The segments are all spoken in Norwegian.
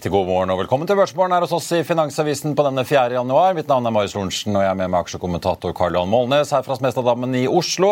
Riktig god morgen og velkommen til Børsmorgen her hos oss i Finansavisen på denne 4. januar. Mitt navn er Marius Lorentzen, og jeg er med med aksjekommentator Karl Johan Målnes her fra Smestadammen i Oslo.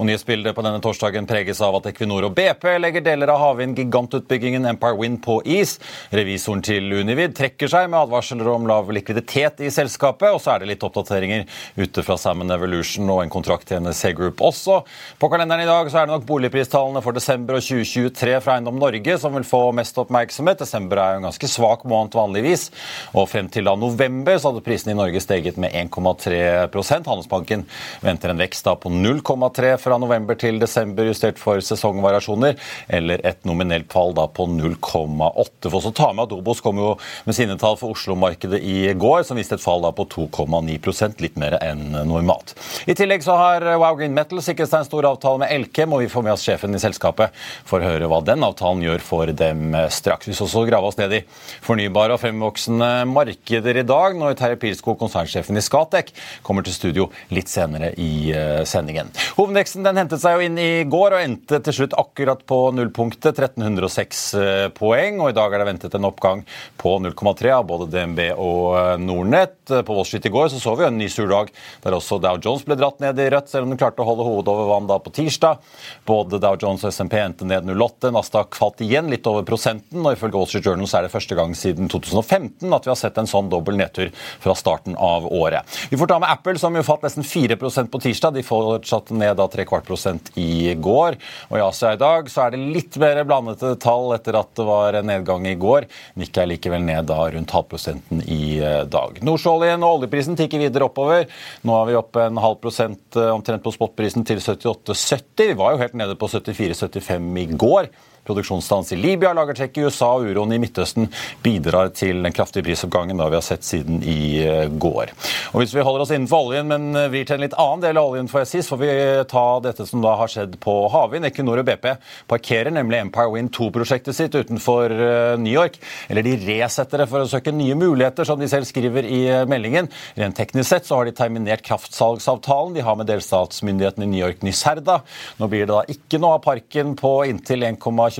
Og Nyhetsbildet på denne torsdagen preges av at Equinor og BP legger deler av havvind-gigantutbyggingen Empire Wind på is. Revisoren til Univid trekker seg med advarsler om lav likviditet i selskapet. Og så er det litt oppdateringer ute fra Salmon Evolution og en kontrakt til NSC Group også. På kalenderen i dag så er det nok boligpristallene for desember og 2023 fra Eiendom Norge som vil få mest oppmerksomhet. Desember er jo en ganske svak måned vanligvis. Og frem til da november så hadde prisene i Norge steget med 1,3% Handelsbanken venter en vekst da på 0,3 fra november til desember, justert for sesongvariasjoner, eller et nominelt fall da på 0,8. For så ta med at Obos kom jo med sine tall for Oslo-markedet i går, som viste et fall da på 2,9% litt mer enn normalt. I tillegg så har Wow Green Metal sikret seg en stor avtale med Elkem, og vi får med oss sjefen i selskapet for å høre hva den avtalen gjør for dem straks. Vi skal også grave oss ned i fornybare og fremvoksende markeder i dag, når Terje Pilskog, konsernsjefen i Skatek, kommer til studio litt senere i eh, sendingen. Hovedveksten hentet seg jo inn i går og endte til slutt akkurat på nullpunktet, 1306 eh, poeng. og I dag er det ventet en oppgang på 0,3 av både DNB og eh, Nordnett. På Wall Street i går så, så vi en ny sur dag der også Dow Jones ble dratt ned i rødt, selv om den klarte å holde hovedet over vann da på tirsdag. Både Dow Jones og SMP endte ned 0,8. Nasdaq falt igjen litt over prosenten, og ifølge Wall Street Journal så er det første gang siden 2015 at vi har sett en sånn dobbel nedtur fra starten av året. Vi får ta med Apple, som jo falt nesten 4% på tirsdag. De fortsatte ned da tre kvart prosent i går. Og i Asia i dag så er det litt mer blandede tall etter at det var en nedgang i går. Nikkei er likevel ned da rundt halvprosenten i eh, dag. Nordsjøoljen og oljeprisen tikker videre oppover. Nå er vi oppe en halv prosent eh, omtrent på spotprisen til 78,70. Vi var jo helt nede på 74,75 i går. Produksjonsstans i Libya, lagertrekk i USA og uroen i Midtøsten bidrar til den kraftige prisoppgangen vi har sett siden i eh, går. Og Hvis vi holder oss innenfor oljen, men vrir til en litt annen del av oljen, får jeg si, så får vi ta dette som da har skjedd på havvind. Equinor og BP parkerer nemlig Empire Wind 2-prosjektet sitt utenfor eh, New York. Eller de resetter det for å søke nye muligheter, som de selv skriver i eh, meldingen. Rent teknisk sett så har de terminert kraftsalgsavtalen de har med delstatsmyndigheten i New York, Nyserda. Nå blir det da ikke noe av parken på inntil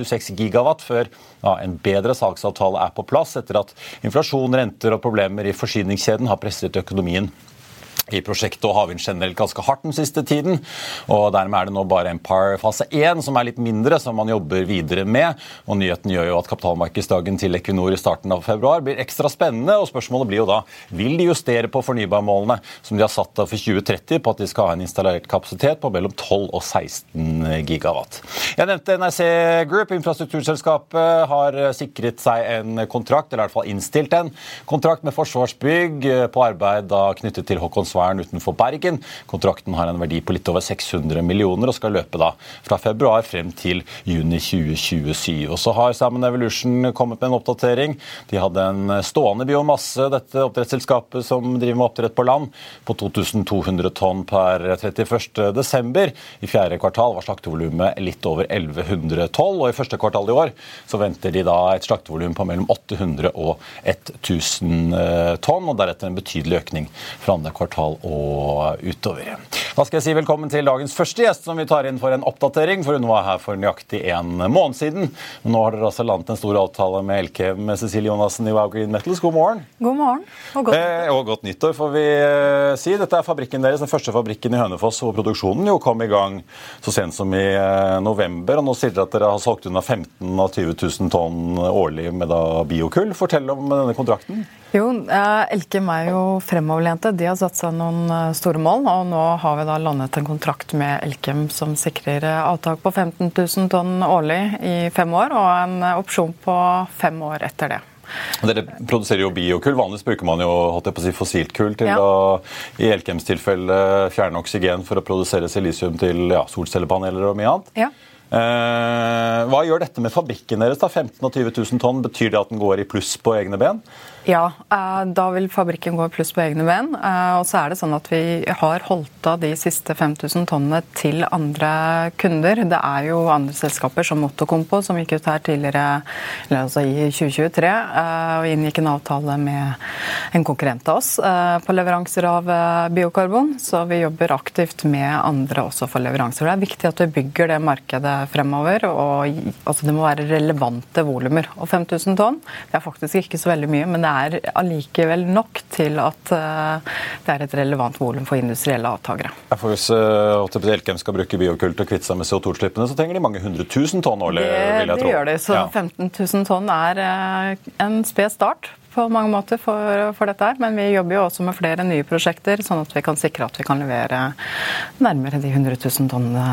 1,26 gigawatt før ja, en bedre salgsavtale er på plass, etter at inflasjon, renter og problemer i forsyningskjeden har presset økonomien i prosjektet og havvind generelt ganske hardt den siste tiden. og Dermed er det nå bare Empire fase 1 som er litt mindre, som man jobber videre med. og Nyheten gjør jo at kapitalmarkedsdagen til Equinor i starten av februar blir ekstra spennende. og Spørsmålet blir jo da vil de justere på fornybarmålene som de har satt av for 2030 på at de skal ha en installert kapasitet på mellom 12 og 16 gigawatt. Jeg nevnte NRC Group, infrastrukturselskapet, har sikret seg en kontrakt, eller i hvert fall innstilt en kontrakt med Forsvarsbygg på arbeid da knyttet til Håkonsvern utenfor Bergen. Kontrakten har en verdi på litt over 600 millioner og skal løpe da fra februar frem til juni 2027. Og så har Salmon Evolution kommet med en oppdatering. De hadde en stående biomasse, dette oppdrettsselskapet som driver med oppdrett på land, på 2200 tonn per 31.12. I fjerde kvartal var slaktevolumet litt over 1100 tonn, og i første kvartal i år så venter de da et slaktevolum på mellom 800 og 1000 tonn, og deretter en betydelig økning fra andre kvartal og utover. Da skal jeg si velkommen til dagens første gjest, som vi tar inn for en oppdatering. For hun var her for nøyaktig en måned siden. Nå har dere altså landet en stor avtale med Elkem med Cecilie Jonassen i Wow Green Metals. God morgen. God morgen. Og godt, eh, og godt nyttår, får vi eh, si. Dette er fabrikken deres, den første fabrikken i Hønefoss, hvor produksjonen jo kom i gang så sent som i eh, november. Og nå sier dere at dere har solgt unna 15 av 20 000 tonn årlig med da biokull. Fortell om denne kontrakten. Jo, eh, Elkem er jo fremoverlente. De har satt seg noen eh, store mål. og Nå har vi da landet en kontrakt med Elkem som sikrer eh, avtak på 15 000 tonn årlig i fem år, og en opsjon på fem år etter det. Dere produserer jo biokull. Vanligvis bruker man jo si, fossilt kull til ja. å i Elkems tilfelle fjerne oksygen for å produsere silisium til ja, solcellepaneler og mye annet. Ja. Eh, hva gjør dette med fabrikken deres? da? 15 og 20 000 tonn, Betyr det at den går i pluss på egne ben? Ja, eh, da vil fabrikken gå pluss på egne ben. Eh, og så er det sånn at vi har holdt av de siste 5000 tonnene til andre kunder. Det er jo andre selskaper som Motocompo som gikk ut her tidligere altså i 2023 og inngikk en avtale med en konkurrent av oss på leveranser av biokarbon. Så vi jobber aktivt med andre også for leveranser. Det er viktig at vi bygger det markedet fremover. og altså Det må være relevante volumer. Og 5000 tonn det er faktisk ikke så veldig mye, men det er allikevel nok til at uh, det er et relevant volum for industrielle avtakere. For hvis HTP Elkem skal bruke biokull til å kvitte seg med CO2-utslippene, så trenger de mange hundre tusen tonn årlig? Vil jeg tro. Det gjør de. Så ja. 15 000 tonn er uh, en sped start på mange måter for, for, dette her. Men vi jobber jo også med flere nye prosjekter, sånn at vi kan sikre at vi kan levere nærmere de 100 000 tonnene,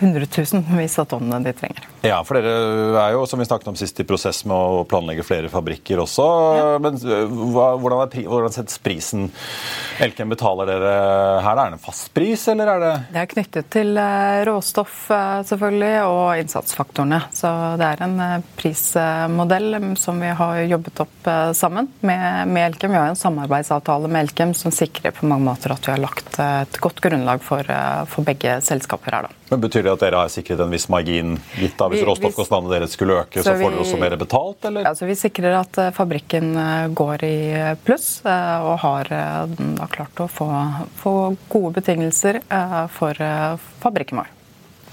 100 000 av tonnene de trenger. Ja, for dere er jo, som vi snakket om sist, i prosess med å planlegge flere fabrikker også. Ja. Men hva, hvordan, er, hvordan settes prisen Elkem betaler dere her? Er det en fast pris, eller er det Det er knyttet til råstoff, selvfølgelig, og innsatsfaktorene. Så det er en prismodell som vi har jobbet opp sammen sammen med, med, Elkem. Vi har en samarbeidsavtale med Elkem som sikrer på mange måter at vi har lagt et godt grunnlag for, eh, for begge selskaper her. Da. Men Betyr det at dere har sikret en viss margin, gitt da hvis råstoffkostnadene deres skulle øke, så, så får dere også mer betalt, eller? Altså, vi sikrer at eh, fabrikken eh, går i pluss, og har da klart å få, få gode betingelser for fabrikken vår.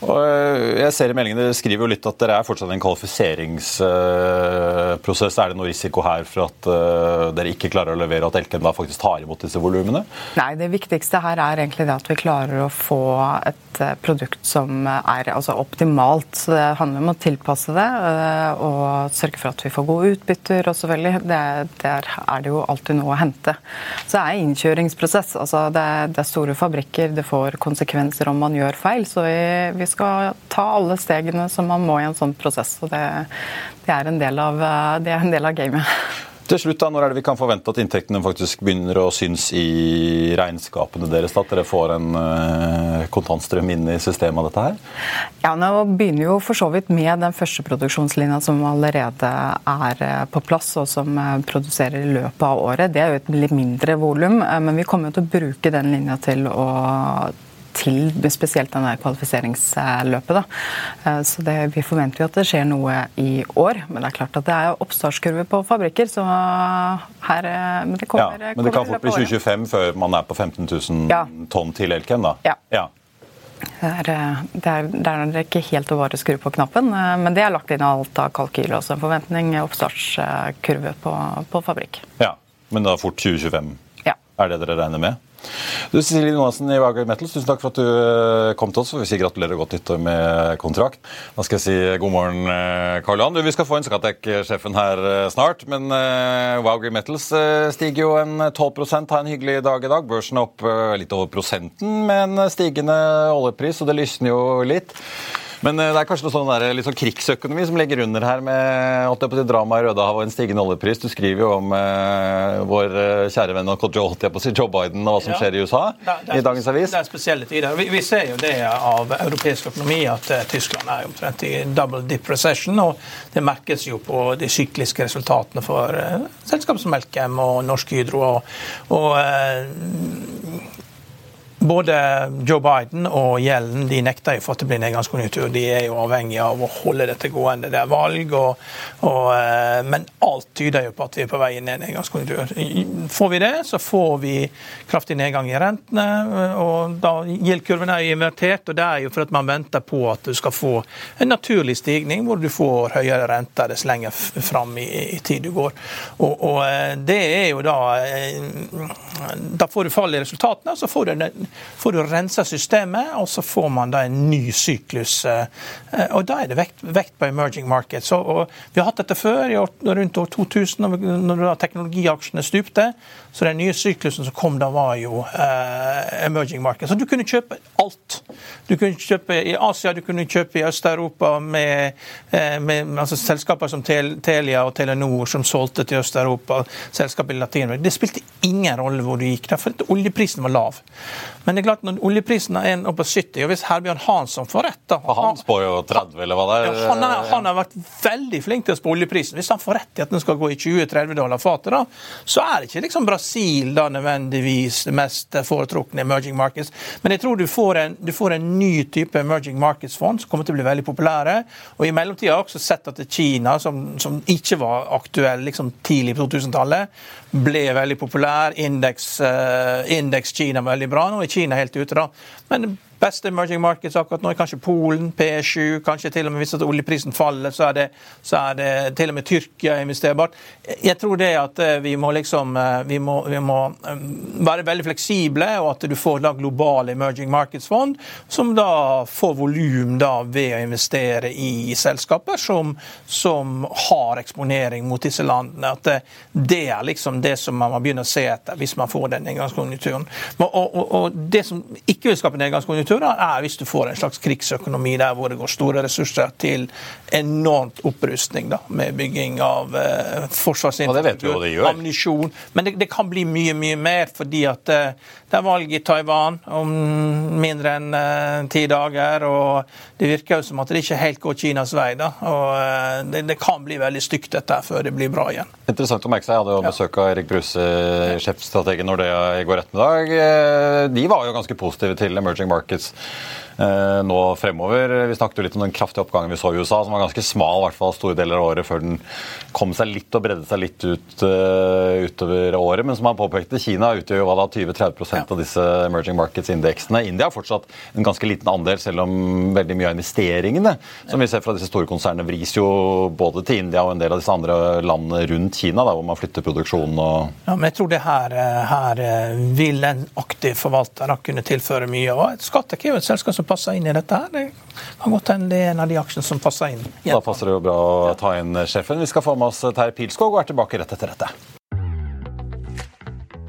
Og eh, jeg ser i meldingen Dere skriver jo litt at dere er fortsatt i en kvalifiseringsprosess. Er det noe risiko her for at eh, dere ikke klarer å levere, at Elkem da faktisk tar imot disse volumene? Nei, det viktigste her er egentlig det at vi klarer å få et eh, produkt som er altså optimalt. Så det handler om å tilpasse det og sørge for at vi får gode utbytter. og selvfølgelig, Der er det jo alltid noe å hente. Så det er innkjøringsprosess. altså Det det er store fabrikker, det får konsekvenser om man gjør feil. så vi, vi skal ta alle stegene som man må i en sånn prosess. og Det, det er, en del av, det er en del av gamet. Til slutt, da, Når er det vi kan forvente at inntektene faktisk begynner å synes i regnskapene deres? At dere får en uh, kontantstrøm inn i systemet av dette her? Ja, Nå begynner jo for så vidt med den første produksjonslinja som allerede er eh, på plass, og som eh, produserer i løpet av året. Det er jo et litt mindre volum, men vi kommer til å bruke den linja til å til spesielt denne kvalifiseringsløpet. Da. Eh, så det, Vi forventer jo at det skjer noe i år, men det er klart at det er oppstartskurve på fabrikker. så her, eh, Men det, kommer, ja, men det kan fort bli 2025 før man er på 15 000 ja. tonn til Elkem? da? Ja. ja. Det er, eh, det, er, det er, ikke helt å bare skru på knappen, men det er lagt inn alt av kalkyl også. En forventning, oppstartskurve på, på fabrikk. Ja, Men da fort 2025? Ja. Er det dere regner med? Du, Cecilie Johansen i Wager Metals, tusen takk for at du eh, kom til oss. Vi sier gratulerer og godt nyttår med kontrakt. Da skal jeg si god morgen, eh, Karl Johan. Vi skal få inn skatek-sjefen her eh, snart. Men Wager Metals stiger jo en 12% har en hyggelig dag i dag. Børsen er opp litt over prosenten med en stigende oljepris, og det lysner jo litt. Men eh, det er kanskje noe sånn der, litt sånn krigsøkonomi som ligger under her med holdt jeg på å si, drama i Rødehavet og en stigende oljepris. Du skriver jo om eh, vår eh, kjære venn og holdt jeg på å si, Joe Biden og hva som ja. skjer i USA det, det er, i dagens avis. Det er spesielle tider. Vi, vi, ser jo det av europeisk økonomi at uh, Tyskland er omtrent i double dip recession. Og det merkes jo på de sykliske resultatene for uh, selskap som Melkem og Norsk Hydro. og, og uh, både Joe Biden og Gjellen de nekter jo for at det blir nedgangskonjunktur. De er jo avhengig av å holde dette gående. Det er valg, og, og, eh, men alt tyder jo på at vi er på vei inn i en nedgangskonjunktur. Får vi det, så får vi kraftig nedgang i rentene. og da Gjeldkurven er jo invertert, og det er jo for at man venter på at du skal få en naturlig stigning hvor du får høyere renter dess lenger fram i, i, tid du går. Og, og, eh, det er jo da eh, Da får du fall i resultatene, så får du, får du rensa systemet, og så får man da en ny syklus. Eh, og da er det vekt, vekt på emerging markets. Og, vi har hatt dette før, år, rundt år 2000, når teknologiaksjene stupte. Så den nye syklusen som kom da, var jo eh, emerging markets. Så du kunne kjøpe alt. Du kunne kjøpe i Asia, du kunne kjøpe i Øst-Europa med, med altså, selskaper som Telia og Telenor som solgte til Øst-Europa, selskap i Latin-Amerika. Det spilte ingen rolle hvor du gikk, der, for oljeprisen var lav. Men det er klart, når oljeprisen er oppe på 70, og hvis Herbjørn Hansson får rett da, Han spår jo 30, eller hva det er? Ja, han, er, han har vært veldig flink til å spå oljeprisen. Hvis han får rett i at den skal gå i 20-30 dollar fatet, da, så er ikke liksom Brasil da nødvendigvis det mest foretrukne emerging markets. Men jeg tror du får en, du får en ny type emerging markets-fond som kommer til å bli veldig populære. Og i mellomtida har jeg også sett at Kina, som, som ikke var aktuell liksom tidlig på 2000-tallet, ble veldig populær. Indeks, uh, Kina var veldig bra. Nå er Kina helt ute, da. Men beste emerging markets akkurat nå kanskje Polen, P7. Kanskje til og med hvis at oljeprisen faller, så er, det, så er det til og med Tyrkia investerbart. Jeg tror det at eh, vi må liksom eh, vi må, vi må eh, være veldig fleksible, og at du får da globale emerging markets-fond, som da får volum ved å investere i selskaper som, som, har eksponering mot disse landene. At det, det, er liksom det som man må begynne å se etter hvis man får den nedgangskonjunkturen. Og, og, og det som ikke vil skape nedgangskonjunktur, konjunkturer, er hvis du får en slags krigsøkonomi der hvor det går store ressurser til enormt opprustning da, med bygging av eh, forsvarsinfrastruktur, ammunisjon. Men det, det, kan bli mye, mye mer, fordi at eh, det er valg i Taiwan om mindre enn eh, ti dager. Og det virker jo som at det ikke helt går Kinas vei. da, og eh, det, det, kan bli veldig stygt dette før det blir bra igjen. Interessant å merke seg. Jeg hadde jo besøk av Erik Bruse, sjefstrategen Nordea i går ettermiddag. Eh, de var jo ganske positive til emerging markets nå fremover. Vi snakket jo litt om den kraftige oppgangen vi så i USA, som var ganske smal i hvert fall store deler av året før den kom seg litt og bredde seg litt ut uh, utover året. Men som han påpekte, Kina utgjør jo hva da 20-30 ja. av disse emerging markets-indeksene. India har fortsatt en ganske liten andel, selv om veldig mye av investeringene som vi ser fra disse store konsernene, vris jo både til India og en del av disse andre landene rundt Kina, da, hvor man flytter produksjonen og Ja, men jeg tror det her, eh, her vil en aktiv forvalter kunne tilføre mye. Og Skattek er jo et selskap som passer inn i dette. her. Det kan godt hende det er en av de aksjene som passer inn. Da passer det jo bra å ta inn sjefen. Vi skal få med oss Terje Pilskog og er tilbake rett etter dette.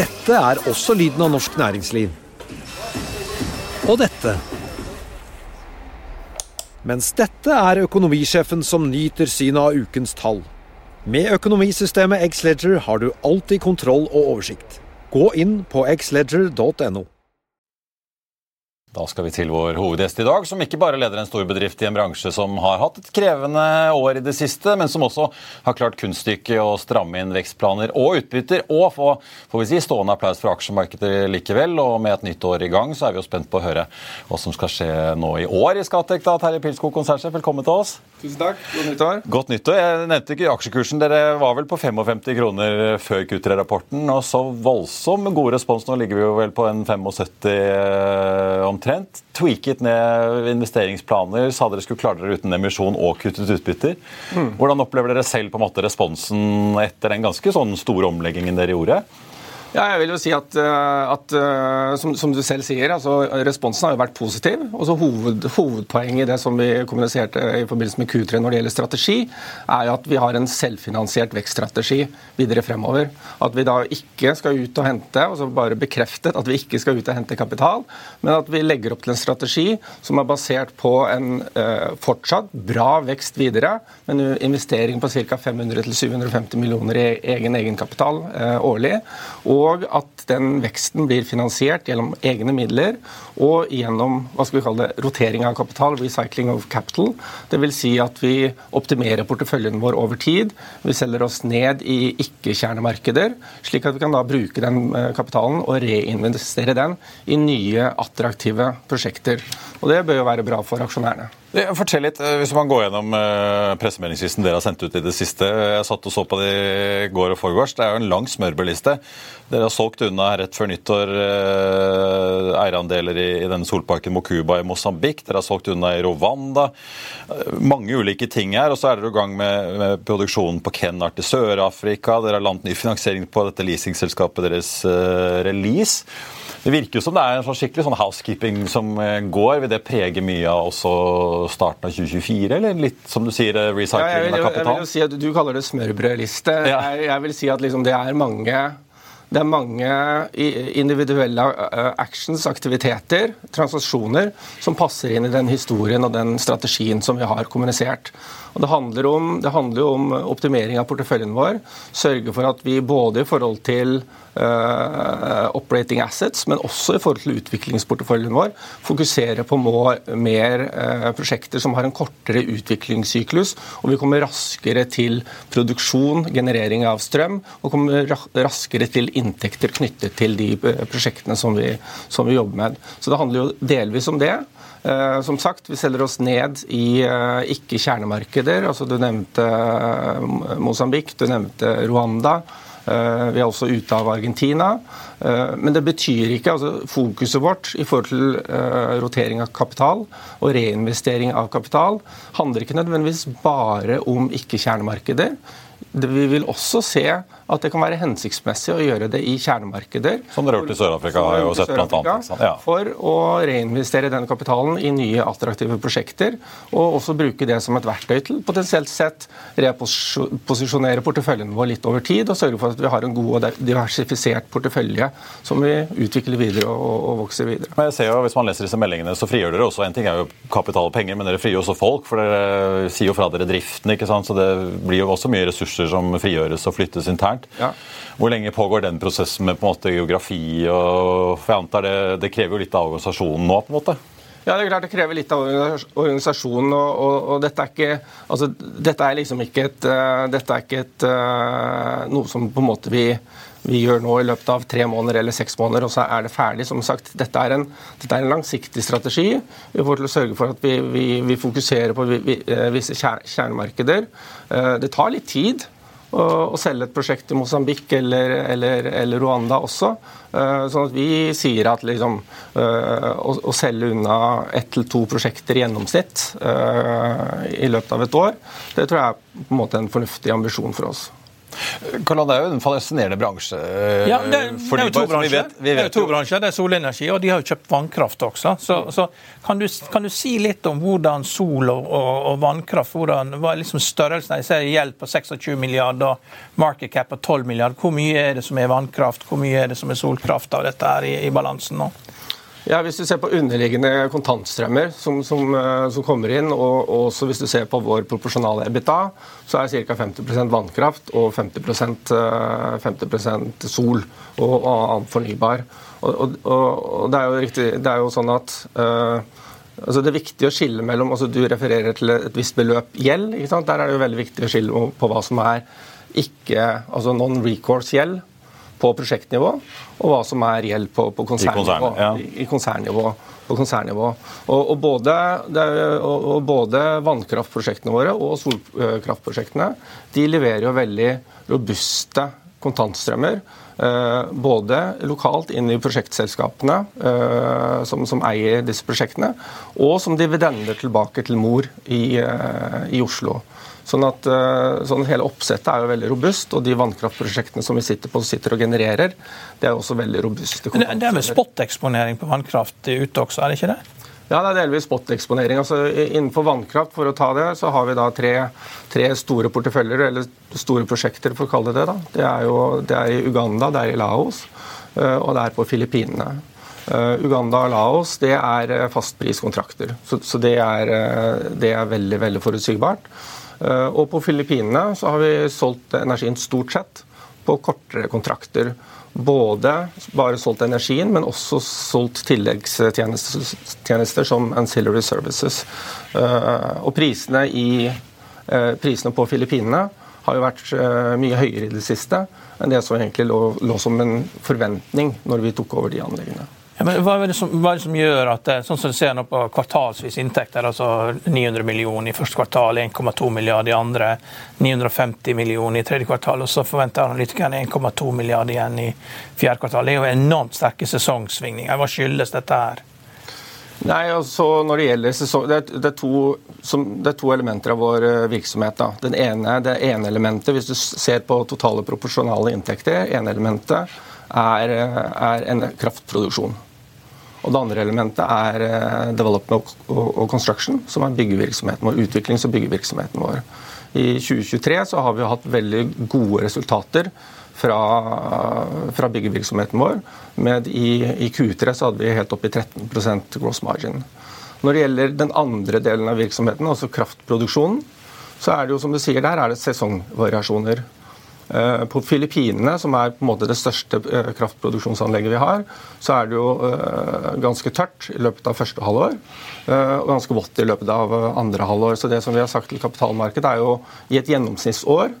Dette er også lyden av norsk næringsliv. Og dette. Mens dette er økonomisjefen som nyter synet av ukens tall. Med økonomisystemet Xledger har du alltid kontroll og oversikt. Gå inn på xledger.no. Da skal vi til vår hovedgjest i dag, som ikke bare leder en stor bedrift i en bransje som har hatt et krevende år i det siste, men som også har klart kunststykket å stramme inn vekstplaner og utbytter, og få får vi si, stående applaus fra aksjemarkedet likevel. Og med et nytt år i gang, så er vi jo spent på å høre hva som skal skje nå i år i Skatek. da, Terje Pilskog, konsernsjef, velkommen til oss. Tusen takk. Godt nyttår. Godt nyttår. Jeg nevnte ikke aksjekursen. Dere var vel på 55 kroner før Q3-rapporten. Og så voldsom god respons. Nå ligger vi jo vel på en 75 eh, omtrent. Tweaket ned investeringsplaner. Sa dere skulle klare dere uten emisjon og kuttet utbytter. Mm. Hvordan opplever dere selv på en måte responsen etter den ganske sånn store omleggingen dere gjorde? Ja, jeg vil jo si at, eh, at eh, som, som, du selv sier, altså responsen har jo vært positiv. og så hoved, Hovedpoenget i det som vi kommuniserte i forbindelse med Q3 når det gjelder strategi, er jo at vi har en selvfinansiert vekststrategi videre fremover. At vi da ikke skal ut og hente, altså bare bekreftet at vi ikke skal ut og hente kapital, men at vi legger opp til en strategi som er basert på en eh, fortsatt bra vekst videre, med en investering på ca. 500-750 millioner i egen egenkapital eh, årlig. og og at den veksten blir finansiert gjennom egne midler og gjennom hva skal vi kalle det, rotering av kapital, recycling of capital. Dvs. Si at vi optimerer porteføljen vår over tid. Vi selger oss ned i ikke-kjernemarkeder, slik at vi kan da bruke den eh, kapitalen og reinvestere den i nye, attraktive prosjekter. Og Det bør jo være bra for aksjonærene. Fortell litt, eh, Hvis man går gjennom uh, pressemeldingslisten dere har sendt ut i det siste. Jeg satt og så på det i går og forgårs. Det er jo en lang smørbrødliste. Dere har solgt unna rett før nyttår uh, eierandeler i, i denne solparken Mokuba i Mosambik. Dere har solgt unna i Rwanda. Uh, mange ulike ting her. Og så er dere i gang med, med produksjonen på Kenart i Sør-Afrika. Dere har landet ny finansiering på dette leasingselskapet deres Release. Det virker jo som det er en sånn skikkelig sånn housekeeping som eh, går. Vil det prege mye av også starten av 2024, eller litt som du sier, eh, recycling ja, vil, av kapital? Jeg vil jo si at Du kaller det smørbrødliste. Ja. Jeg, jeg, vil si at liksom det er mange det er mange individuelle eh, actions, aktiviteter, transaksjoner, som passer inn i den historien og den strategien som vi har kommunisert. Og det, handler om, det handler om optimering av porteføljen vår. Sørge for at vi både i forhold til uh, operating assets, men også i forhold til utviklingsporteføljen vår, fokuserer på more, mer uh, prosjekter som har en kortere utviklingssyklus, og vi kommer raskere til produksjon, generering av strøm, og kommer raskere til inntekter knyttet til de uh, prosjektene som vi, som vi jobber med. Så det handler jo delvis om det. Uh, som sagt, vi selger oss ned i uh, ikke-kjernemarkeder. Altså, du nevnte uh, Mosambik, du nevnte Rwanda. vi er også ute av Argentina. men det betyr ikke altså Fokuset vårt i forhold til rotering av kapital og reinvestering av kapital handler ikke nødvendigvis bare om ikke-kjernemarkeder. Vi vil også se at det kan være hensiktsmessig å gjøre det i kjernemarkeder. Som dere har gjort i Sør-Afrika, har jo sett blant annet. Ja. For å reinvestere den kapitalen i nye attraktive prosjekter, og også bruke det som et verktøy til potensielt sett reposisjonere porteføljen vår litt over tid, og sørge for at vi har en god og diversifisert portefølje som vi utvikler videre og, og vokser videre. Men jeg ser jo, Hvis man leser disse meldingene, så frigjør dere også en ting er jo kapital og penger, men dere frigjør også folk. For dere sier jo fra dere driften, ikke sant? så det blir jo også mye ressurser som frigjøres og flyttes internt internt. Ja. Hvor lenge pågår den prosessen med på en måte geografi? og for jeg antar det, det krever jo litt av organisasjonen nå? på en måte? Ja, det er klart det krever litt av organisasjonen. og, og, og dette, er ikke, altså, dette er liksom ikke et, uh, dette er ikke et, uh, noe som på en måte vi, vi gjør nå i løpet av tre måneder eller seks måneder, og så er det ferdig. Som sagt, Dette er en, dette er en langsiktig strategi. Vi får til å sørge for at vi, vi, vi fokuserer på vi, visse kjernemarkeder. Det tar litt tid å selge et prosjekt i Mosambik eller, eller, eller, Rwanda også. Eh, sånn at vi sier at liksom, eh, å, å, selge unna ett til to prosjekter i gjennomsnitt uh, i løpet av et år, det tror jeg er på en måte en fornuftig ambisjon for oss. Karl, Det er jo en fascinerende bransje. Ja, det, er, det er jo to bransjer. Er jo to bransjer, det er solenergi, og de har jo kjøpt vannkraft også. Så, så kan, du, kan, du, si litt om hvordan sol og, og, og vannkraft hvordan, hva er liksom størrelsen? Jeg ser gjeld på 26 milliarder, og market cap på 12 milliarder. Hvor mye er det som er vannkraft, hvor mye er det som er solkraft av dette her i, i balansen nå? Ja, Hvis du ser på underliggende kontantstrømmer som, som, eh, som kommer inn, og også hvis du ser på vår proporsjonale EBITDA, så er ca. 50% vannkraft og 50%, 50 eh, sol og, og annen fornybar. Og, og, det, er riktig, det er jo sånn at uh, altså Det er viktig å skille mellom altså Du refererer til et visst beløp gjeld. Der er det jo veldig viktig å skille på hva som er ikke, altså non-recourse gjeld på prosjektnivå, og hva som er gjeld på, på konsernnivå. I, konsern, ja. I, konsernnivå, på konsernnivå. Og, og, både, og, og, både, vannkraftprosjektene våre og solkraftprosjektene de leverer jo veldig robuste kontantstrømmer. Eh, både lokalt inn i prosjektselskapene eh, som, som, eier disse prosjektene, og som dividender tilbake til mor i, eh, i Oslo. Sånn at sånn Hele oppsettet er jo veldig robust, og de vannkraftprosjektene som vi sitter på sitter og genererer, det er også veldig robuste. Det er med spoteksponering på vannkraft ute også, er det ikke det? Ja, det er delvis spoteksponering. Altså, innenfor vannkraft for å ta det, så har vi da tre, tre, store porteføljer, eller store prosjekter, for å kalle det det. da. Det er, jo, det er i Uganda, det er i Laos, eh, og det er på Filippinene. Uh, Uganda og Laos det er eh, fastpriskontrakter, så, så det, er, det, er, veldig veldig forutsigbart. Uh, og på Filippinene så har vi solgt energien stort sett på kortere kontrakter både bare solgt energien, men også solgt tilleggstjenester som ancillary services. Eh, og prisene, i, eh, prisene på Filippinene har jo vært eh, mye høyere i det siste enn det som egentlig lå, lå som en forventning når vi tok over de anleggene. Ja, men hva er, som, hva er det som gjør at sånn som du ser nå på kvartalsvis inntekter, altså 900 millioner i første kvartal, 1,2 milliarder i andre, 950 millioner i tredje kvartal, og så forventer analytikerne 1,2 milliarder igjen i fjerde kvartal. Det er jo enormt sterke sesongsvingninger. Hva skyldes dette her? Nei, altså når Det gjelder sesong, det er, det, er to, som, det er, to, elementer av vår eh, virksomhet. Da. Ene, det ene elementet, Hvis du ser på totale proporsjonale inntekter, ene elementet er, eh, er en kraftproduksjon. Og det andre elementet er eh, development og construction, som er byggevirksomheten vår, utviklings- og byggevirksomheten vår. I 2023 så har vi hatt veldig gode resultater fra, fra byggevirksomheten vår. Med i, I Q3 så hadde vi helt opp i 13 gross margin. Når det gjelder den andre delen av virksomheten, altså kraftproduksjonen, så er det jo som du sier der, er det sesongvariasjoner. Eh, på Filippinene, som er på en måte det største eh, kraftproduksjonsanlegget vi har, så er det jo eh, ganske tørt i løpet av første halvår. Og ganske vått i løpet av andre halvår. Så det som vi har sagt til kapitalmarkedet, er jo i et gjennomsnittsår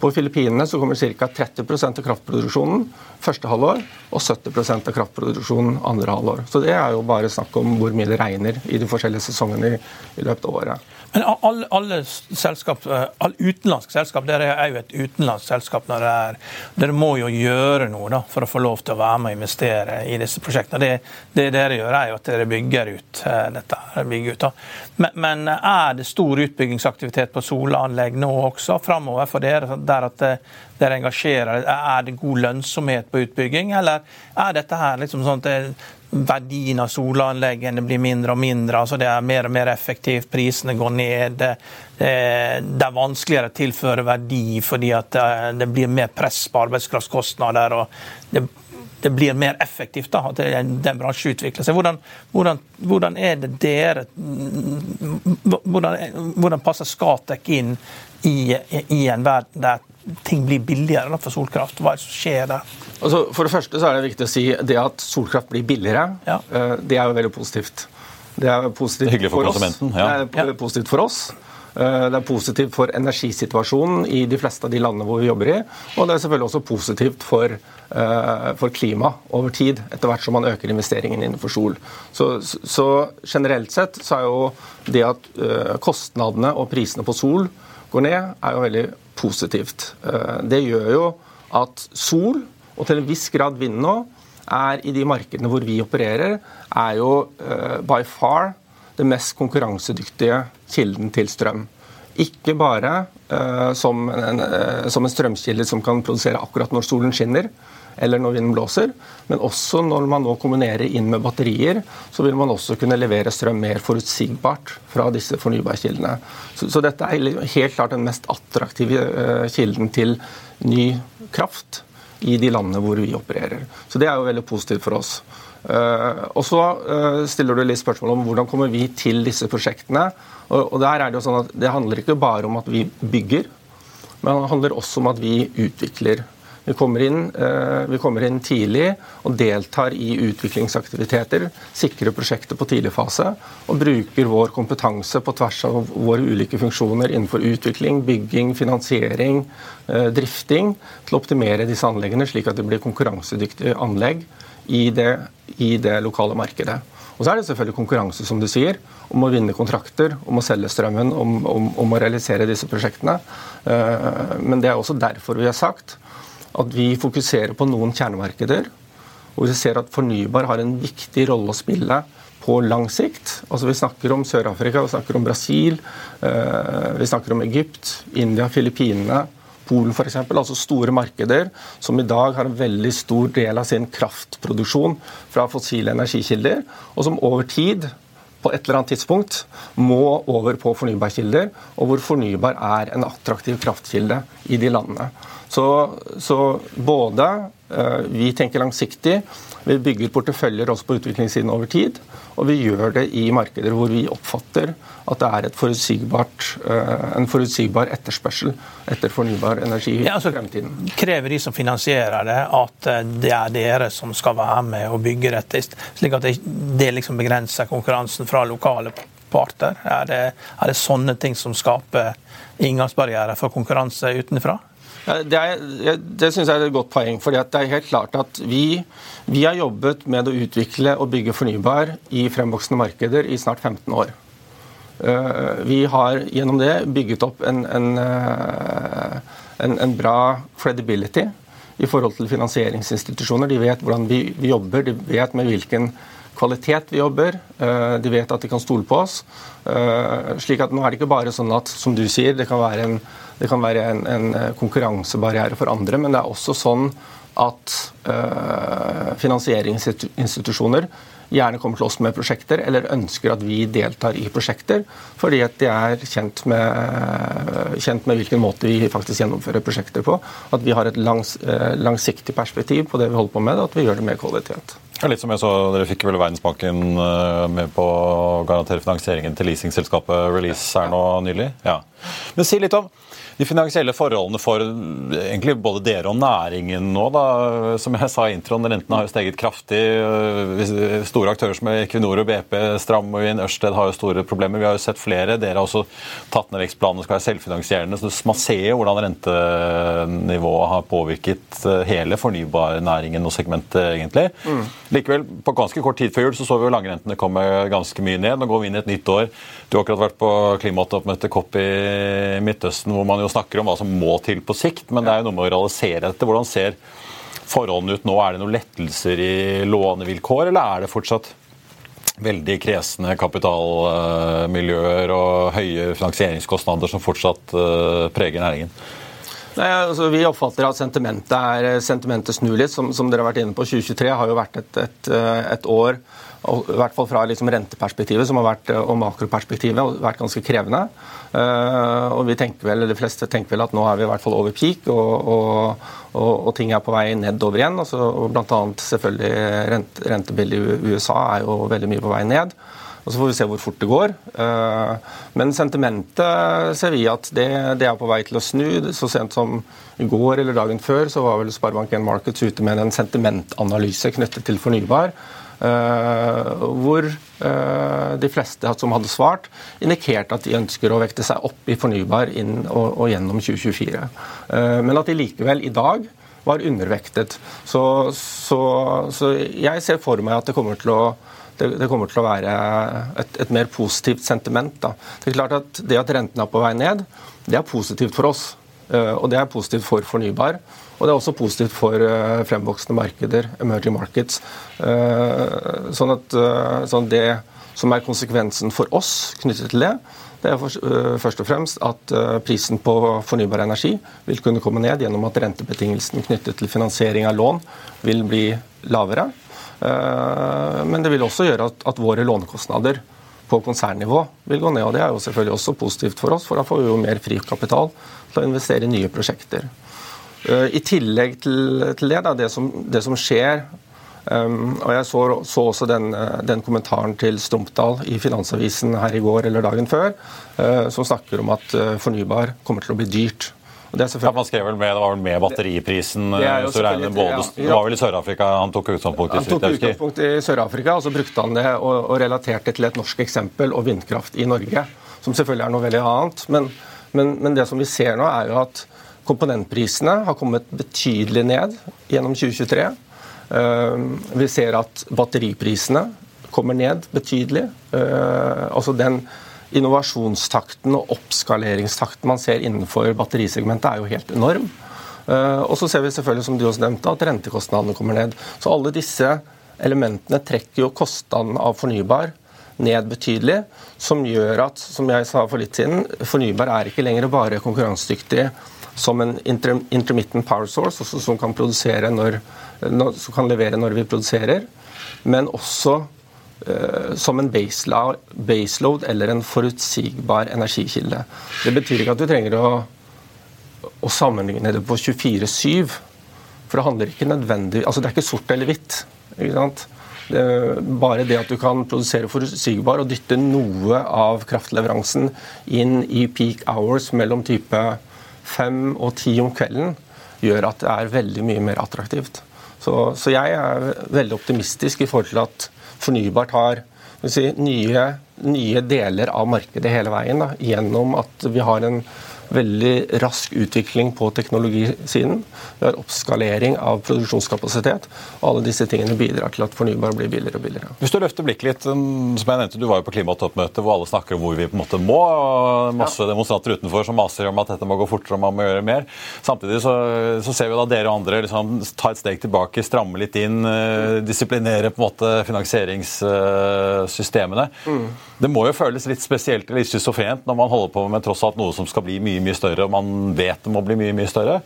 på Filippinene så kommer ca. 30% av kraftproduksjonen første halvår og 70% av kraftproduksjonen andre halvår. Så det er jo bare snakk om hvor mye det regner i de forskjellige sesongene i, i løpet av året. Men alle, alle selskap, all utenlandsk selskap, dere er jo et utenlandsk selskap. når er, Dere må jo gjøre noe da, for å få lov til å være med og investere i disse prosjektene. Det, det dere gjør, er jo at dere bygger ut eh, dette. Bygger ut, men, men, er det stor utbyggingsaktivitet på solanlegg nå også framover for dere? der at eh, dere engasjerer? Er det god lønnsomhet på utbygging, eller er dette her liksom sånn at verdien av solanleggene blir mindre og mindre. altså Det er mer og mer effektivt, prisene går ned. Det er vanskeligere å tilføre verdi fordi at det blir mer press på arbeidskraftkostnader. og det, det blir mer effektivt da, at den bransjen utvikler seg. Hvordan, hvordan, hvordan er det dere Hvordan, hvordan passer Skatek inn i, i en verden der ting blir billigere for solkraft? Hva er det som skjer der? Altså, for det første så er det viktig å si det at solkraft blir billigere, ja. Eh, det er jo veldig positivt. Det er positivt Hyggelig for, for konsumenten. Ja. Det er positivt for oss. Eh, det er positivt for energisituasjonen i de fleste av de landene hvor vi jobber i. Og det er selvfølgelig også positivt for, eh, for klima over tid, etter hvert som man øker investeringen innenfor sol. Så, så, generelt sett så er jo det at kostnadene og prisene på sol går ned, er jo veldig positivt. Det gjør jo at sol og til en viss grad vind nå, er i de markedene hvor vi opererer, er jo uh, by far det mest konkurransedyktige kilden til strøm. Ikke bare uh, som, en, som, en, strømkilde som kan produsere akkurat når solen skinner, eller når vinden blåser, men også når man nå kombinerer inn med batterier, så vil man også kunne levere strøm mer forutsigbart fra disse fornybarkildene. Så, så dette er helt klart den mest attraktive kilden til ny kraft i de landene hvor vi opererer. Så Det er jo veldig positivt for oss. Uh, og Så uh, stiller du litt spørsmål om hvordan kommer vi til disse prosjektene. Og der er Det jo sånn at det handler ikke bare om at vi bygger, men det handler også om at vi utvikler. Vi kommer, inn, vi kommer inn tidlig og deltar i utviklingsaktiviteter, sikrer prosjekter på tidlig fase og bruker vår kompetanse på tvers av våre ulike funksjoner innenfor utvikling, bygging, finansiering, drifting til å optimere disse anleggene slik at det blir konkurransedyktige anlegg i det, i det lokale markedet. Og så er det selvfølgelig konkurranse, som du sier, om å vinne kontrakter, om å selge strømmen, om, om, om å realisere disse prosjektene. Eh, men det er også derfor vi har sagt at vi fokuserer på noen kjernemarkeder. Og vi ser at fornybar har en viktig rolle å spille på lang sikt. Altså Vi snakker om Sør-Afrika, vi snakker om Brasil, eh, vi snakker om Egypt, India, Filippinene. Polen f.eks., altså store markeder som i dag har en veldig stor del av sin kraftproduksjon fra fossile energikilder, og som over tid på et eller annet tidspunkt må over på fornybarkilder, og hvor fornybar er en attraktiv kraftkilde i de landene. Så, så både uh, vi tenker langsiktig, vi bygger porteføljer også på utviklingssiden over tid, og vi gjør det i markeder hvor vi oppfatter at det er uh, en forutsigbar etterspørsel etter fornybar energi i ja, altså, fremtiden. Krever de som finansierer det, at eh, det er dere som skal være med og bygge dette, slik at det liksom begrenser konkurransen fra lokale parter? Er det, er det sånne ting som skaper inngangsbarrierer for konkurranse utenfra? Det, er, det synes jeg er et godt poeng. for Det er helt klart at vi, vi, har jobbet med å utvikle og bygge fornybar i fremvoksende markeder i snart 15 år. Eh, vi har gjennom det bygget opp en, en, eh, en, en bra credibility i forhold til finansieringsinstitusjoner. De vet hvordan vi, vi jobber, de vet med hvilken kvalitet vi jobber. Eh, de vet at de kan stole på oss. slik at nå er det ikke bare sånn at som du sier, det kan være en det kan være en, en eh, konkurransebarriere for andre, men det er også sånn at øh, finansieringsinstitusjoner gjerne kommer til oss med prosjekter, eller ønsker at vi deltar i prosjekter, fordi at de er kjent med, kjent med hvilken måte vi faktisk gjennomfører prosjekter på. At vi har et langs, langsiktig perspektiv på det vi holder på med, og at vi gjør det med kvalitet. Ja, litt som jeg så, Dere fikk vel Verdensbanken med på å garantere finansieringen til leasingselskapet Release her nå nylig? Ja. Men si litt om de finansielle forholdene for egentlig både dere og næringen nå. Da. Som jeg sa i introen, rentene har jo steget kraftig. Store aktører som Equinor og BP, Stramøyen, Ørsted har jo store problemer. Vi har jo sett flere. Dere har også tatt ned vekstplanene skal være selvfinansierende. så Man ser jo hvordan rentenivået har påvirket eh, hele fornybarnæringen og segmentet, egentlig. Mm. Likevel, på ganske kort tid før jul så så vi jo langrentene komme ganske mye ned. Nå går vi inn i et nytt år. Du har akkurat vært på klimatoppmøtet COP i Midtøsten, hvor man jo snakker om hva som må til på sikt, men det er jo noe med å realisere dette. Hvordan ser forholdene ut nå? Er det noen lettelser i lånevilkår, eller er det fortsatt veldig kresne kapitalmiljøer og høye finansieringskostnader som fortsatt eh, preger næringen? Nei, altså, vi oppfatter at sentimentet, er, sentimentet snur litt. Som, som, dere har vært inne på, 2023 har jo vært et, et, et år i hvert fall fra liksom renteperspektivet vært, og makroperspektivet har vært ganske krevende. Uh, og vi tenker vel, De fleste tenker vel at nå er vi i hvert fall over peak, og, og, og, og ting er på vei nedover igjen. Altså, blant annet selvfølgelig rent, Rentebildet i USA er jo veldig mye på vei ned. Og Så får vi se hvor fort det går. Uh, men sentimentet ser vi at det, det, er på vei til å snu. Så sent som i går eller dagen før så var vel Sparebank1 Markets ute med en sentimentanalyse knyttet til fornybar. Uh, hvor uh, de fleste som hadde svart, indikerte at de ønsker å vekte seg opp i fornybar inn og, gjennom 2024. Uh, men at de likevel i dag var undervektet. Så, så, så, jeg ser for meg at det kommer til å, det kommer til å være et, et, mer positivt sentiment. Da. Det er klart at det at renten er på vei ned, det er positivt for oss. Og det er positivt for fornybar. Og det er også positivt for uh, fremvoksende markeder, emerging markets. Uh, sånn at uh, sånn det som er konsekvensen for oss knyttet til det, det er først og fremst at prisen på fornybar energi vil kunne komme ned gjennom at rentebetingelsene knyttet til finansiering av lån vil bli lavere. Men det vil også gjøre at, at våre lånekostnader på konsernnivå vil gå ned. og Det er jo selvfølgelig også positivt for oss, for da får vi jo mer fri kapital til å investere i nye prosjekter. Eh, I tillegg til, til det, da, det, som, det som skjer um, og Jeg så, så også den, eh, den, kommentaren til Stumpdal i Finansavisen her i går eller dagen før, uh, som snakker om at uh, fornybar kommer til å bli dyrt. Det, ja, man skrev vel med, det var vel med batteriprisen det, eh, regner både, ja, ja. det var vel i Sør-Afrika han tok utgangspunkt i? Han tok utgangspunkt i Sør-Afrika, og så brukte han det og, og relaterte til et norsk eksempel og vindkraft i Norge. Som selvfølgelig er noe veldig annet. Men, men, men det som vi ser nå, er jo at komponentprisene har kommet betydelig ned gjennom 2023. Eh, vi ser at batteriprisene kommer ned betydelig. Eh, altså den innovasjonstakten og oppskaleringstakten man ser innenfor batterisegmentet, er jo helt enorm. Eh, og så ser vi selvfølgelig, som du også nevnte, at rentekostnadene kommer ned. Så alle disse elementene trekker jo kostnaden av fornybar ned betydelig, som gjør at, som jeg sa for litt siden, fornybar er ikke lenger bare konkurransedyktig som en intermittent power source, som kan, når, som kan levere når vi produserer, men også Eh, som en baseload eller en forutsigbar energikilde. Det betyr ikke at du trenger å, å sammenligne det på 24-7. For det handler ikke nødvendig, altså det er ikke sort eller hvitt. ikke sant? Det bare det at du kan produsere forutsigbar og dytte noe av kraftleveransen inn i peak hours mellom type 5 og ti om kvelden, gjør at det er veldig mye mer attraktivt. Så, så jeg er veldig optimistisk i forhold til at fornybart har si, nye, nye, deler av markedet hele veien. Da, gjennom at vi har en veldig rask utvikling på teknologisiden. Vi har oppskalering av produksjonskapasitet. og Alle disse tingene bidrar til at fornybar blir billigere og billigere. Hvis du løfter blikket litt, um, som jeg nevnte, Du var jo på klimatoppmøtet hvor alle snakker om hvor vi på en måte må. og Masse ja. demonstranter utenfor som maser om at dette må gå fortere og man må gjøre mer. Samtidig så, så ser vi da dere og andre liksom, ta et steg tilbake, stramme litt inn, uh, disiplinere på en måte finansieringssystemene. Mm. Det må jo føles litt spesielt eller schizofrent når man holder på med tross alt noe som skal bli mye mye større, og man vet det må bli mye mye større.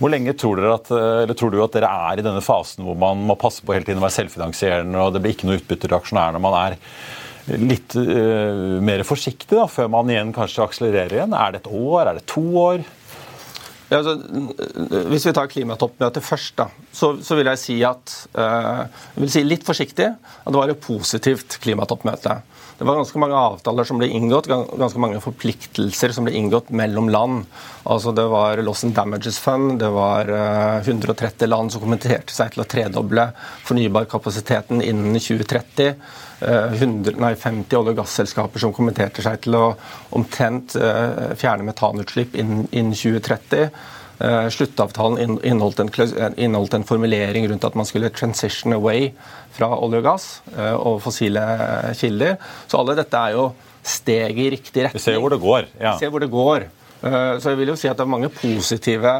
Hvor lenge tror, dere at, tror du at dere er i denne fasen hvor man må passe på hele tiden å være selvfinansierende, og det blir ikke noe utbytte til aksjonærene? Man er litt uh, mer forsiktig da, før man igjen kanskje akselererer igjen? Er det et år? Er det to år? Ja, altså, hvis vi tar klimatoppmøtet først, da, så, så, vil jeg si at uh, jeg vil si litt forsiktig at det var et positivt klimatoppmøte. Det var ganske mange avtaler som ble inngått, ganske mange forpliktelser som ble inngått mellom land. Altså Det var Loss and Damages Fund, det var 130 eh, land som kommenterte seg til å tredoble fornybarkapasiteten innen 2030. 100, eh, nei, 50 olje- og gasselskaper som kommenterte seg til å omtrent eh, fjerne metanutslipp innen, inn 2030. Uh, sluttavtalen inneholdt en, inneholdt en, formulering rundt at man skulle transition away fra olje og gass og fossile kilder. Så alle dette er jo steg i riktig retning. Vi ser hvor det går. Ja. Vi ser hvor det går. Så jeg vil jo si at det er mange positive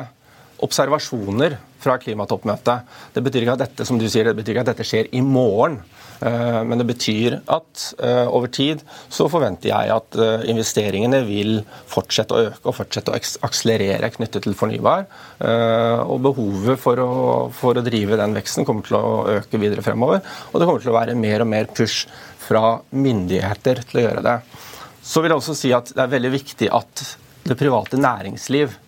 observasjoner fra klimatoppmøtet. Det betyr ikke at dette som du sier, det betyr ikke at dette skjer i morgen. Eh, men det betyr at eh, over tid så forventer jeg at eh, investeringene vil fortsette å øke og fortsette å akselerere knyttet til fornybar. Og behovet for å, for å drive den veksten kommer til å øke videre fremover. Og det kommer til å være mer og mer push fra myndigheter til å gjøre det. Så vil jeg også si at det er veldig viktig at det private næringsliv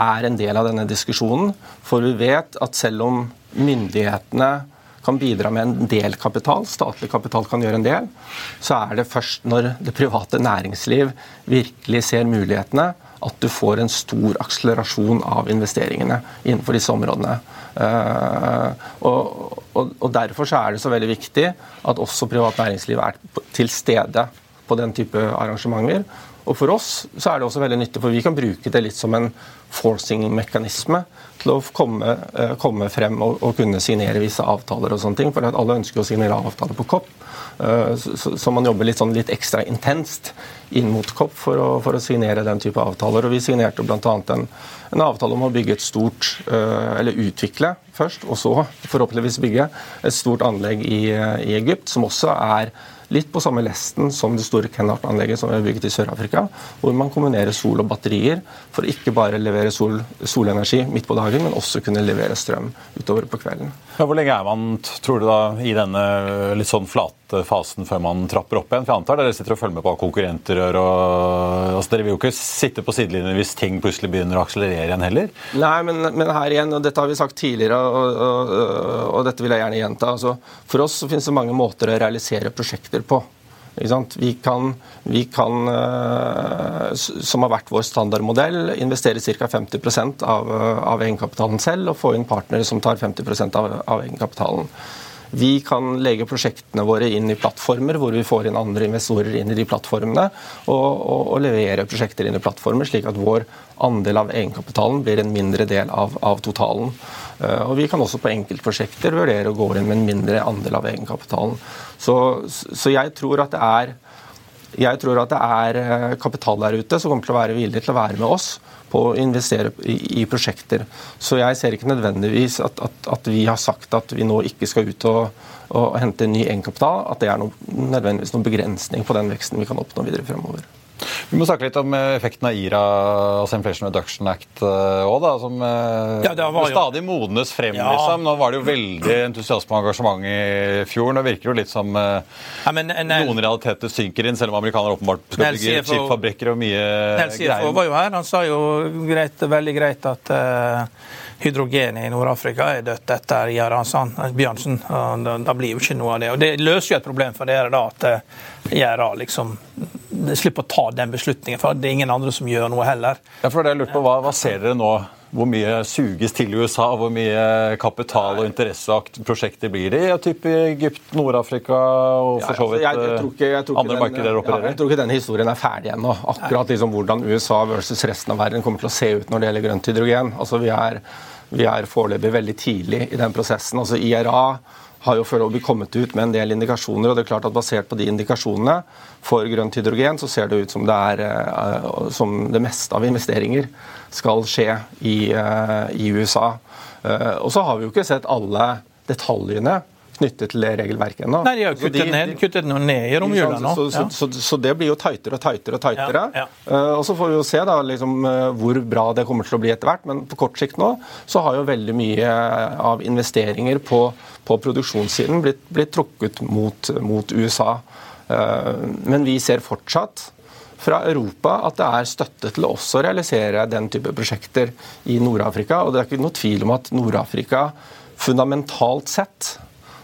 er en del av denne diskusjonen. For vi vet at selv om myndighetene kan bidra med en del kapital, statlig kapital kan gjøre en del, så er det først når det private næringsliv virkelig ser mulighetene, at du får en stor akselerasjon av investeringene innenfor disse områdene. Uh, og, og, og, Derfor så er det så veldig viktig at også privat næringsliv er til stede på den type arrangementer. Og For oss så er det også veldig nyttig, for vi kan bruke det litt som en forcing-mekanisme til å komme, eh, komme frem og, og, kunne signere visse avtaler og sånne ting. For alle ønsker å signere avtaler på COP. Eh, så, så, man jobber litt, sånn, litt ekstra intenst inn mot COP for å, for å signere den type avtaler. Og vi signerte bl.a. En, en avtale om å bygge et stort, eh, eller utvikle først, og så forhåpentligvis bygge et stort anlegg i, i Egypt, som også er Litt på samme lesten som det store Kenhardt-anlegget som har bygget i Sør-Afrika, hvor man kombinerer sol og batterier for ikke bare levere sol, solenergi midt på dagen, men også kunne levere strøm utover på kvelden. Hvor lenge er man, tror du, da, i denne litt sånn flate fasen før man trapper opp igjen? For jeg antar dere sitter og følger med på konkurrenter gjør. og altså, Dere vil jo ikke sitte på sidelinjen hvis ting plutselig begynner å akselerere igjen heller? Nei, men, men her igjen, og dette har vi sagt tidligere, og, og, og dette vil jeg gjerne gjenta. altså For oss så finnes det mange måter å realisere prosjekter på. Vi kan, vi kan, som har vært vår standardmodell, investere ca. 50 av, av egenkapitalen selv og få inn partnere som tar 50 av, av egenkapitalen. Vi kan legge prosjektene våre inn i plattformer hvor vi får inn andre investorer inn i de plattformene, og, og, og levere prosjekter inn i plattformer, slik at vår andel av egenkapitalen blir en mindre del av, av totalen. Uh, og Vi kan også på enkeltprosjekter vurdere å gå inn med en mindre andel av egenkapitalen. Så, så jeg tror at det er jeg tror at det er eh, kapital der ute som kommer til å være villig til å være med oss på å investere i, prosjekter. Så jeg ser ikke nødvendigvis at, at, at, vi har sagt at vi nå ikke skal ut og, og hente ny egenkapital, at det er noe, nødvendigvis noen begrensning på den veksten vi kan oppnå videre fremover. Vi må snakke litt om eh, effekten av IRA, altså Inflation Reduction Act òg, da. som eh, ja, jo... stadig modnes frem. Ja. liksom. Nå var det jo veldig entusiasme og engasjement i fjor. Nå virker det jo litt som ja, men, en, noen realiteter synker inn, selv om amerikanere åpenbart skal bygge chipfabrikker og mye Nels CFO var jo her. Han sa jo greit, veldig greit at uh, hydrogenet i Nord-Afrika er dødt etter Jaransan, Bjørnsen. Da, blir jo ikke noe av det. Og Det løser jo et problem for dere, da, at IRA liksom slipper å ta den beslutningen. For det er ingen andre som gjør noe heller. Ja, for det jeg lurt på, hva, hva ser dere nå? Hvor mye suges til i USA? Hvor mye kapital og interesseprosjekter blir det i type Egypt, Nord-Afrika og for så vidt ja, altså, jeg, jeg jeg andre markeder der opererer? Ja, jeg tror ikke den historien er ferdig ennå. Akkurat liksom hvordan USA versus resten av verden kommer til å se ut når det gjelder grønt hydrogen. Altså, vi er, vi er foreløpig veldig tidlig i den prosessen. Altså, IRA har jo foreløpig kommet ut med en del indikasjoner. og det er klart at Basert på de indikasjonene for grønt hydrogen, så ser det ut som det, er, eh, som det meste av investeringer skal skje i, eh, i USA. Eh, og så har vi jo ikke sett alle detaljene knyttet til det regelverket ennå. Nei, de har kuttet, de, ned, kuttet ned i romjula nå. Så, så, så, så, det blir jo tightere og tightere og tightere. Ja, ja. Uh, og så får vi jo se da liksom, uh, hvor bra det kommer til å bli etter hvert. Men på kort sikt nå så har jo veldig mye av investeringer på, på produksjonssiden blitt, blitt trukket mot, mot USA. Uh, men vi ser fortsatt fra Europa at det er støtte til å også realisere den type prosjekter i Nord-Afrika. Og det er ikke noe tvil om at Nord-Afrika fundamentalt sett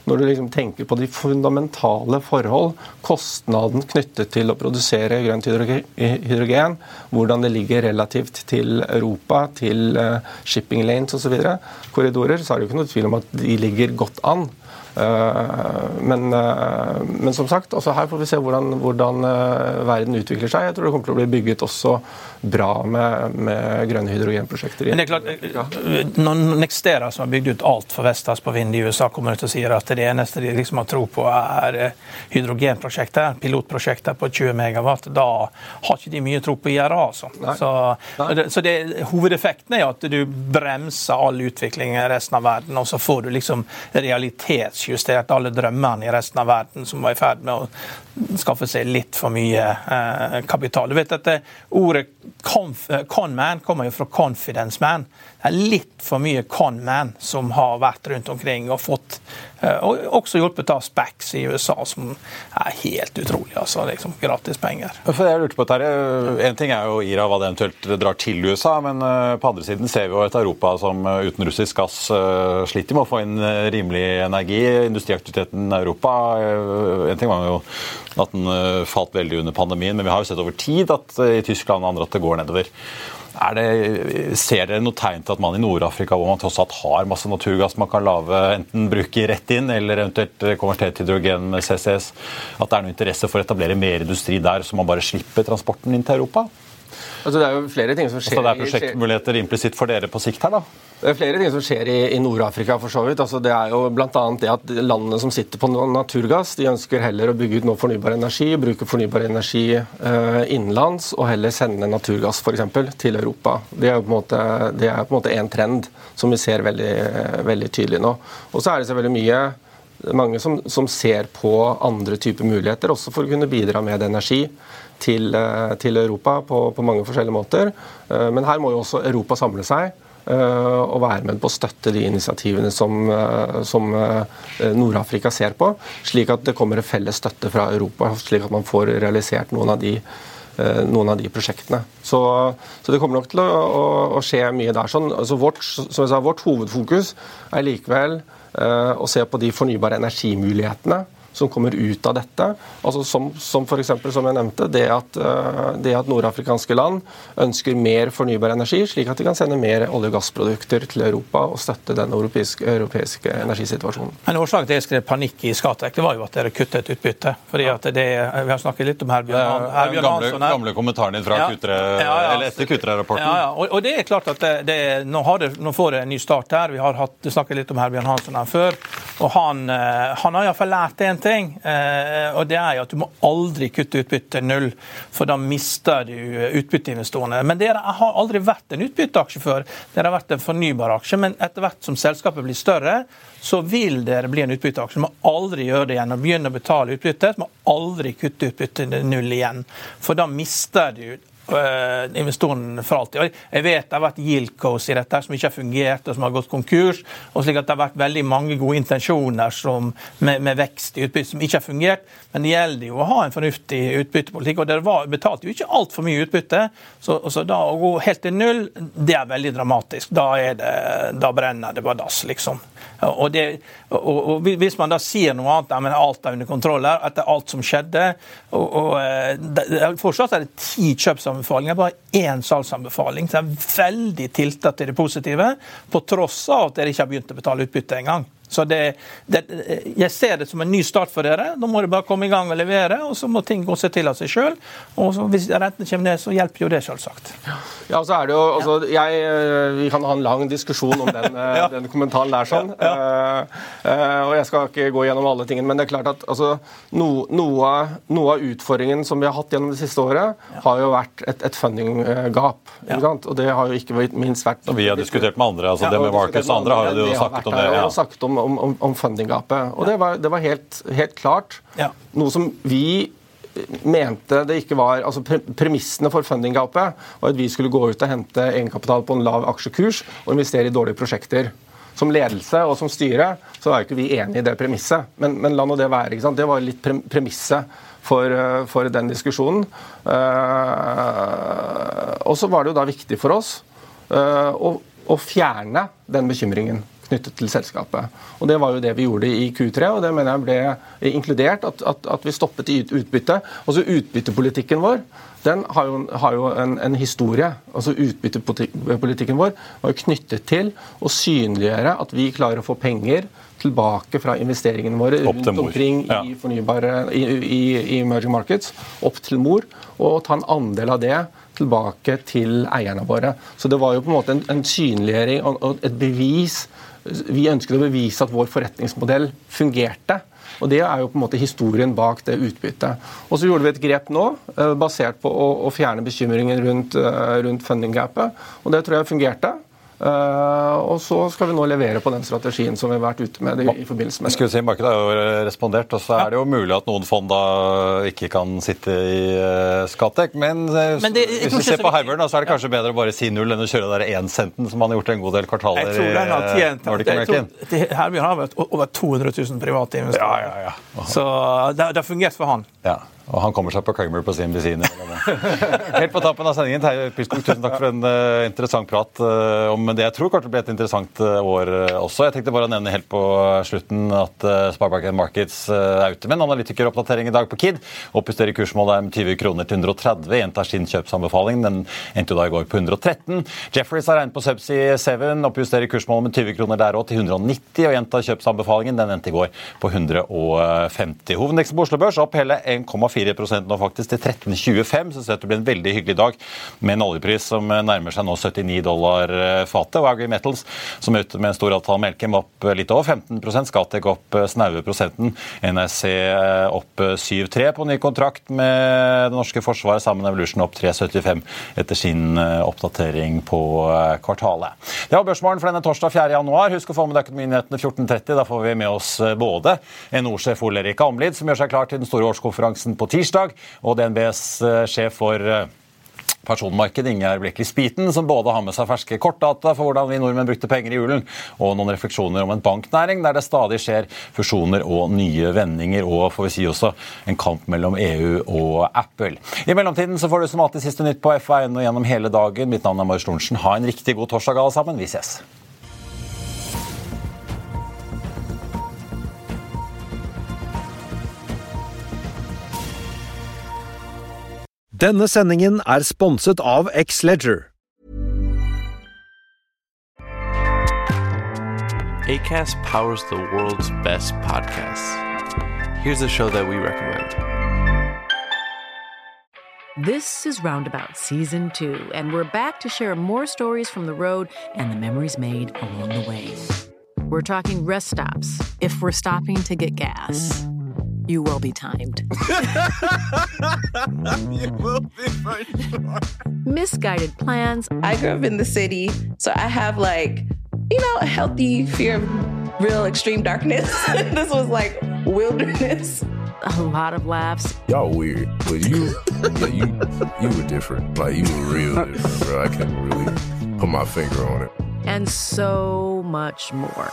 når du liksom tenker på de fundamentale forhold, kostnaden knyttet til å produsere grønt hydrogen, hvordan det ligger relativt til Europa, til eh, shipping lanes osv., korridorer, så er det jo ikke noe tvil om at de ligger godt an. Eh, men, eh, men, som sagt, også her får vi se hvordan, hvordan, verden utvikler seg. Jeg tror det kommer til å bli bygget også bra med, med grønne hydrogenprosjekter. Men det er klart, Når Nextera, som har bygd ut alt for Vestas på vind i USA, kommer ut og sier at det eneste de liksom har tro på, er hydrogenprosjekter, pilotprosjekter på 20 megawatt, da har ikke de mye tro på IRA. Altså. Så, så det, hovedeffekten er at du bremser all utvikling i resten av verden, og så får du liksom realitetsjustert alle drømmene i resten av verden som var i ferd med å skaffe seg litt for mye eh, kapital. Du vet at Ordet conman kommer jo fra confidence man. Det er litt for mye con-man som har vært rundt omkring og fått Eh, og også hjulpet av Spax i USA, som er helt utrolig. altså liksom. Jeg lurte på dette, eh, ting er jo IRA, hva det eventuelt drar til USA, men eh, på andre siden ser vi jo et Europa som uten russisk gass sliter med å få inn rimelig energi. Industriaktiviteten i Europa En ting var jo at den falt veldig under pandemien, men vi har jo sett over tid at i Tyskland og andre at det går nedover. Det, ser dere noe tegn til at man i Nord-Afrika, hvor man tross alt har masse naturgass man kan lave, enten bruke rett inn eller eventuelt konvertere til hydrogen med CCS, at det er noe interesse for å etablere mer industri der, så man bare slipper transporten inn til Europa? Altså, det er jo flere ting som skjer... Altså, det er prosjektmuligheter implisitt for dere på sikt her, da? Det er flere ting som skjer i, i Nord-Afrika. for så vidt. Altså, det er jo bl.a. det at landene som sitter på naturgass, de ønsker heller å bygge ut noe fornybar energi, bruke fornybar energi eh, innenlands og heller sende naturgass eksempel, til Europa. Det er jo på en måte, det er på en måte en trend som vi ser veldig, veldig tydelig nå. Og så er det selvfølgelig mye mange som, som, ser på andre typer muligheter, også for å kunne bidra med energi til, eh, til Europa på, på, mange forskjellige måter. Eh, men her må jo også Europa samle seg eh, og være med på å støtte de initiativene som, som Nord-Afrika ser på, slik at det kommer en felles støtte fra Europa, slik at man får realisert noen av de, noen av de prosjektene. Så, så, det kommer nok til å, å, å skje mye der. Sånn, altså vårt, sa, vårt, hovedfokus er likevel å se på de fornybare energimulighetene som kommer ut av dette. Altså Som, som for eksempel, som jeg nevnte, det at, uh, det at nordafrikanske land ønsker mer fornybar energi, slik at de kan sende mer olje- og gassprodukter til Europa og støtte den europeiske, europeiske energisituasjonen. Men Årsaken til at jeg skrev panikk i Skatek, det var jo at dere kuttet utbytte. fordi at det, Vi har snakket litt om Herbjørn, Herbjørn gamle, Hansson. Gamle kommentaren din fra ja. Kutre, ja, ja, eller etter Kutre-rapporten. Ja, ja. Og, og, det er klart at det, det, nå, det, nå, får det en ny start her. Vi har hatt, snakket litt om Herbjørn Hansson her før. og Han, eh, han har iallfall lært én ting. Eh, og det er jo at Du må aldri kutte utbytte null, for da mister du utbytteinvestorene. Men dere har aldri vært en utbytteaksje før. Dere har vært en fornybar aksje. Men etter hvert som selskapet blir større, så vil dere bli en utbytteaksje. Du må aldri gjøre det igjen. og Begynne å betale utbytte, så må aldri kutte utbyttet null igjen. For da mister du uh, investoren for alltid. Jeg vet det har vært Yieldcos i dette som ikke har fungert, og som har gått konkurs. og slik at Det har vært veldig mange gode intensjoner som, med, med, vekst i utbytte som ikke har fungert. Men det gjelder jo å ha en fornuftig utbyttepolitikk. og Dere var, betalte jo ikke altfor mye utbytte. Så, så, da å gå helt til null, det er veldig dramatisk. Da, det, da brenner det på dass, liksom. Og, det, og, og, Hvis man da sier noe annet men alt er under kontroll her, etter alt som skjedde og, og eh, det, Fortsatt er det ti kjøpsanbefalinger, bare én salgsanbefaling. Så det er veldig tiltatt til det positive, på tross av at dere ikke har begynt å betale utbytte engang. Så det, det, Jeg ser det som en ny start for dere. Da må dere bare komme i gang og levere, og så må ting gå seg til av seg sjøl. Hvis rentene kommer ned, så hjelper jo det, selvsagt. Ja, så er det jo, altså, jeg, eh, Vi kan ha en lang diskusjon om den, eh, ja. den kommentaren der, sånn. Ja, ja. Uh, og Jeg skal ikke gå gjennom alle tingene, men det er klart at altså, no, noe, noe, av utfordringen som vi har hatt gjennom det siste året, har jo vært et, et funding-gap. Og det har jo ikke minst vært Vi har diskutert med andre, altså det med Markus og andre har jo snakket om det. Ja. Om om, om, fundinggapet. Og det var, det var helt, helt, klart ja. noe som vi mente det ikke var altså Premissene for fundinggapet var at vi skulle gå ut og hente egenkapital på en lav aksjekurs og investere i dårlige prosjekter. Som ledelse og som styre så er ikke vi enig i det premisset. Men, men la nå det være. ikke sant? Det var litt premisset for, for, den diskusjonen. Uh, og så var det jo da viktig for oss uh, å, å fjerne den bekymringen knyttet til selskapet. Og Det var jo det vi gjorde i Q3, og det mener jeg ble inkludert at, at, at vi stoppet i utbytte. Altså Utbyttepolitikken vår den har jo, har jo en, en, historie. altså Utbyttepolitikken vår var jo knyttet til å synliggjøre at vi klarer å få penger tilbake fra investeringene våre rundt omkring ja. i fornybare i, i, i emerging markets, opp til mor, og ta en andel av det tilbake til eierne våre. Så det var jo på en måte en, en synliggjøring og et bevis vi ønsket å bevise at vår forretningsmodell fungerte. Og Det er jo på en måte historien bak det utbyttet. Og Så gjorde vi et grep nå, eh, basert på å, fjerne bekymringen rundt, eh, rundt funding-gapet. Og Det tror jeg fungerte. Uh, og så skal vi nå levere på den strategien som vi har vært ute med i, forbindelse med Skulle Si, markedet har jo respondert, og så er det jo mulig at noen fond da ikke kan sitte i uh, Skatek. Men, uh, men det, hvis vi ser på Herbjørn så er det kanskje bedre å bare si null enn å kjøre den én centen som han har gjort en god del kvartaler jeg tror den har tjent, Nordic American. Herbjørn har vært over 200 000 private investorer. Ja, ja, ja. Så det, det har fungert for han. Ja. Og han kommer seg på Kramer på sin bensin. Helt på tappen av sendingen, Terje Pilskog, tusen takk for en uh, interessant prat uh, om det jeg tror kanskje ble et interessant uh, år også. Jeg tenkte bare å nevne helt på slutten at uh, Sparebank Markets er ute med en analytikeroppdatering i dag på KID. Oppjusterer kursmålet med 20 kroner til 130, gjentar sin kjøpsanbefaling. Den endte jo da i går på 113. Jefferies har regnet på Subsea 7, oppjusterer kursmålet med 20 kroner der òg til 190, og gjentar kjøpsanbefalingen. Den endte i går på 150. Hovedindeksen på Oslo Børs opp hele 1,4 4% nå faktisk til 13,25. Så ser det blir en veldig hyggelig dag med en oljepris som nærmer seg nå 79 dollar eh, fatet. Og Agri Metals, som er ute med en stor avtale med Elkem, opp litt over 15% Scatec opp eh, snaue prosenten. NSC eh, opp 7,3 på ny kontrakt med det norske forsvaret, sammen med Evolution opp 3,75 etter sin oppdatering på kvartalet. Det var børsmålen for denne torsdag 4. januar. Husk å få med deg Økonominyhetene 14.30. Da får vi med oss både NO-sjef Ole Erik Amlid, som gjør seg klar til den store årskonferansen på tirsdag. Og DNBs eh, sjef for personmarkedet personmarked, Ingjerd Blekli Spiten, som både har med seg ferske kortdata for hvordan vi nordmenn brukte penger i julen, og noen refleksjoner om en banknæring der det stadig skjer fusjoner og nye vendinger, og får vi si også en kamp mellom EU og Apple. I mellomtiden så får du som alltid siste nytt på FA1 og gjennom hele dagen. Mitt navn er Marius Lorentzen. Ha en riktig god torsdag, alle sammen. Vi ses. Denne sendingen er sponset av X-Leger. ACAST powers the world's best podcasts. Here's a show that we recommend. This is Roundabout Season 2, and we're back to share more stories from the road and the memories made along the way. We're talking rest stops, if we're stopping to get gas. You will be timed. you will be for sure. Misguided plans. I grew up in the city, so I have like, you know, a healthy fear of real extreme darkness. this was like wilderness. A lot of laughs. Y'all weird, but you, yeah, you, you were different. Like you were real different, bro. I can't really put my finger on it. And so much more.